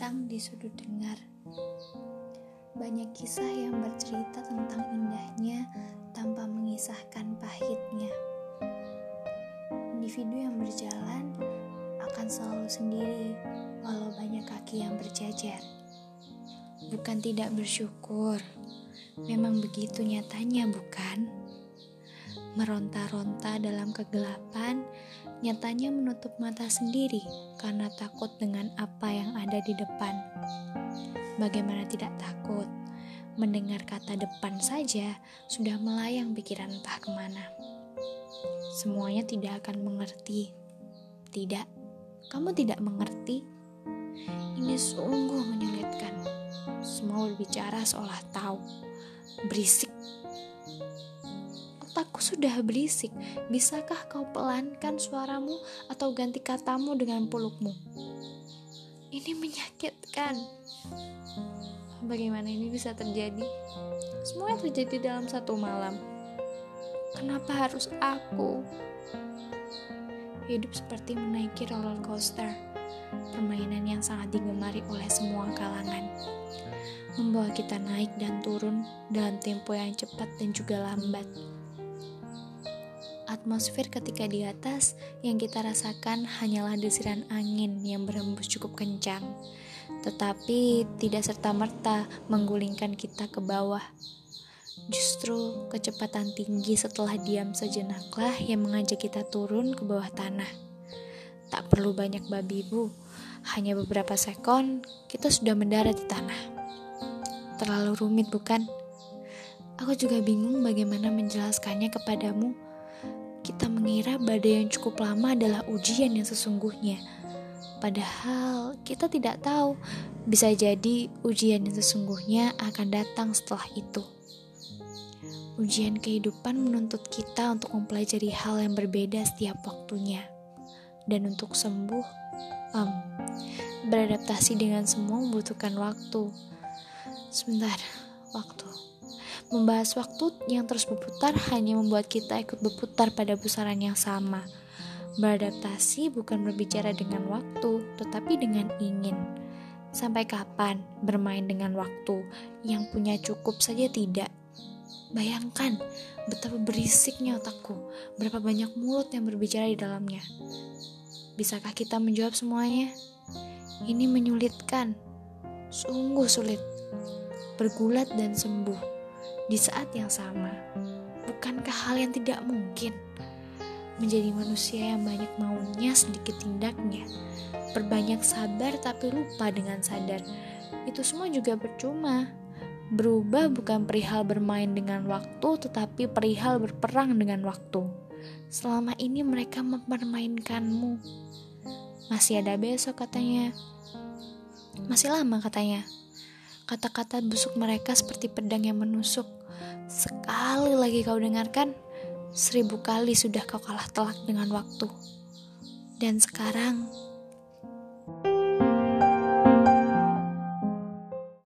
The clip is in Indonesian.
bintang di sudut dengar. Banyak kisah yang bercerita tentang indahnya tanpa mengisahkan pahitnya. Individu yang berjalan akan selalu sendiri walau banyak kaki yang berjajar. Bukan tidak bersyukur, memang begitu nyatanya bukan? Meronta-ronta dalam kegelapan, nyatanya menutup mata sendiri karena takut dengan apa yang ada di depan. Bagaimana tidak takut? Mendengar kata depan saja sudah melayang pikiran entah ke mana. Semuanya tidak akan mengerti. Tidak, kamu tidak mengerti. Ini sungguh menyulitkan. Semua berbicara seolah tahu. Berisik otakku sudah berisik. Bisakah kau pelankan suaramu atau ganti katamu dengan pelukmu? Ini menyakitkan. Bagaimana ini bisa terjadi? Semua terjadi dalam satu malam. Kenapa harus aku? Hidup seperti menaiki roller coaster, permainan yang sangat digemari oleh semua kalangan. Membawa kita naik dan turun dalam tempo yang cepat dan juga lambat atmosfer ketika di atas yang kita rasakan hanyalah desiran angin yang berembus cukup kencang, tetapi tidak serta-merta menggulingkan kita ke bawah. Justru kecepatan tinggi setelah diam sejenaklah yang mengajak kita turun ke bawah tanah. Tak perlu banyak babi bu, hanya beberapa sekon kita sudah mendarat di tanah. Terlalu rumit bukan? Aku juga bingung bagaimana menjelaskannya kepadamu kita mengira badai yang cukup lama adalah ujian yang sesungguhnya. Padahal kita tidak tahu, bisa jadi ujian yang sesungguhnya akan datang setelah itu. Ujian kehidupan menuntut kita untuk mempelajari hal yang berbeda setiap waktunya. Dan untuk sembuh, um, beradaptasi dengan semua membutuhkan waktu. Sebentar, waktu. Membahas waktu yang terus berputar hanya membuat kita ikut berputar pada pusaran yang sama. Beradaptasi bukan berbicara dengan waktu, tetapi dengan ingin. Sampai kapan bermain dengan waktu yang punya cukup saja tidak? Bayangkan betapa berisiknya otakku, berapa banyak mulut yang berbicara di dalamnya. Bisakah kita menjawab semuanya? Ini menyulitkan, sungguh sulit, bergulat dan sembuh di saat yang sama. Bukankah hal yang tidak mungkin? Menjadi manusia yang banyak maunya sedikit tindaknya. Berbanyak sabar tapi lupa dengan sadar. Itu semua juga percuma. Berubah bukan perihal bermain dengan waktu, tetapi perihal berperang dengan waktu. Selama ini mereka mempermainkanmu. Masih ada besok katanya. Masih lama katanya. Kata-kata busuk mereka seperti pedang yang menusuk. Sekali lagi kau dengarkan, seribu kali sudah kau kalah telak dengan waktu. Dan sekarang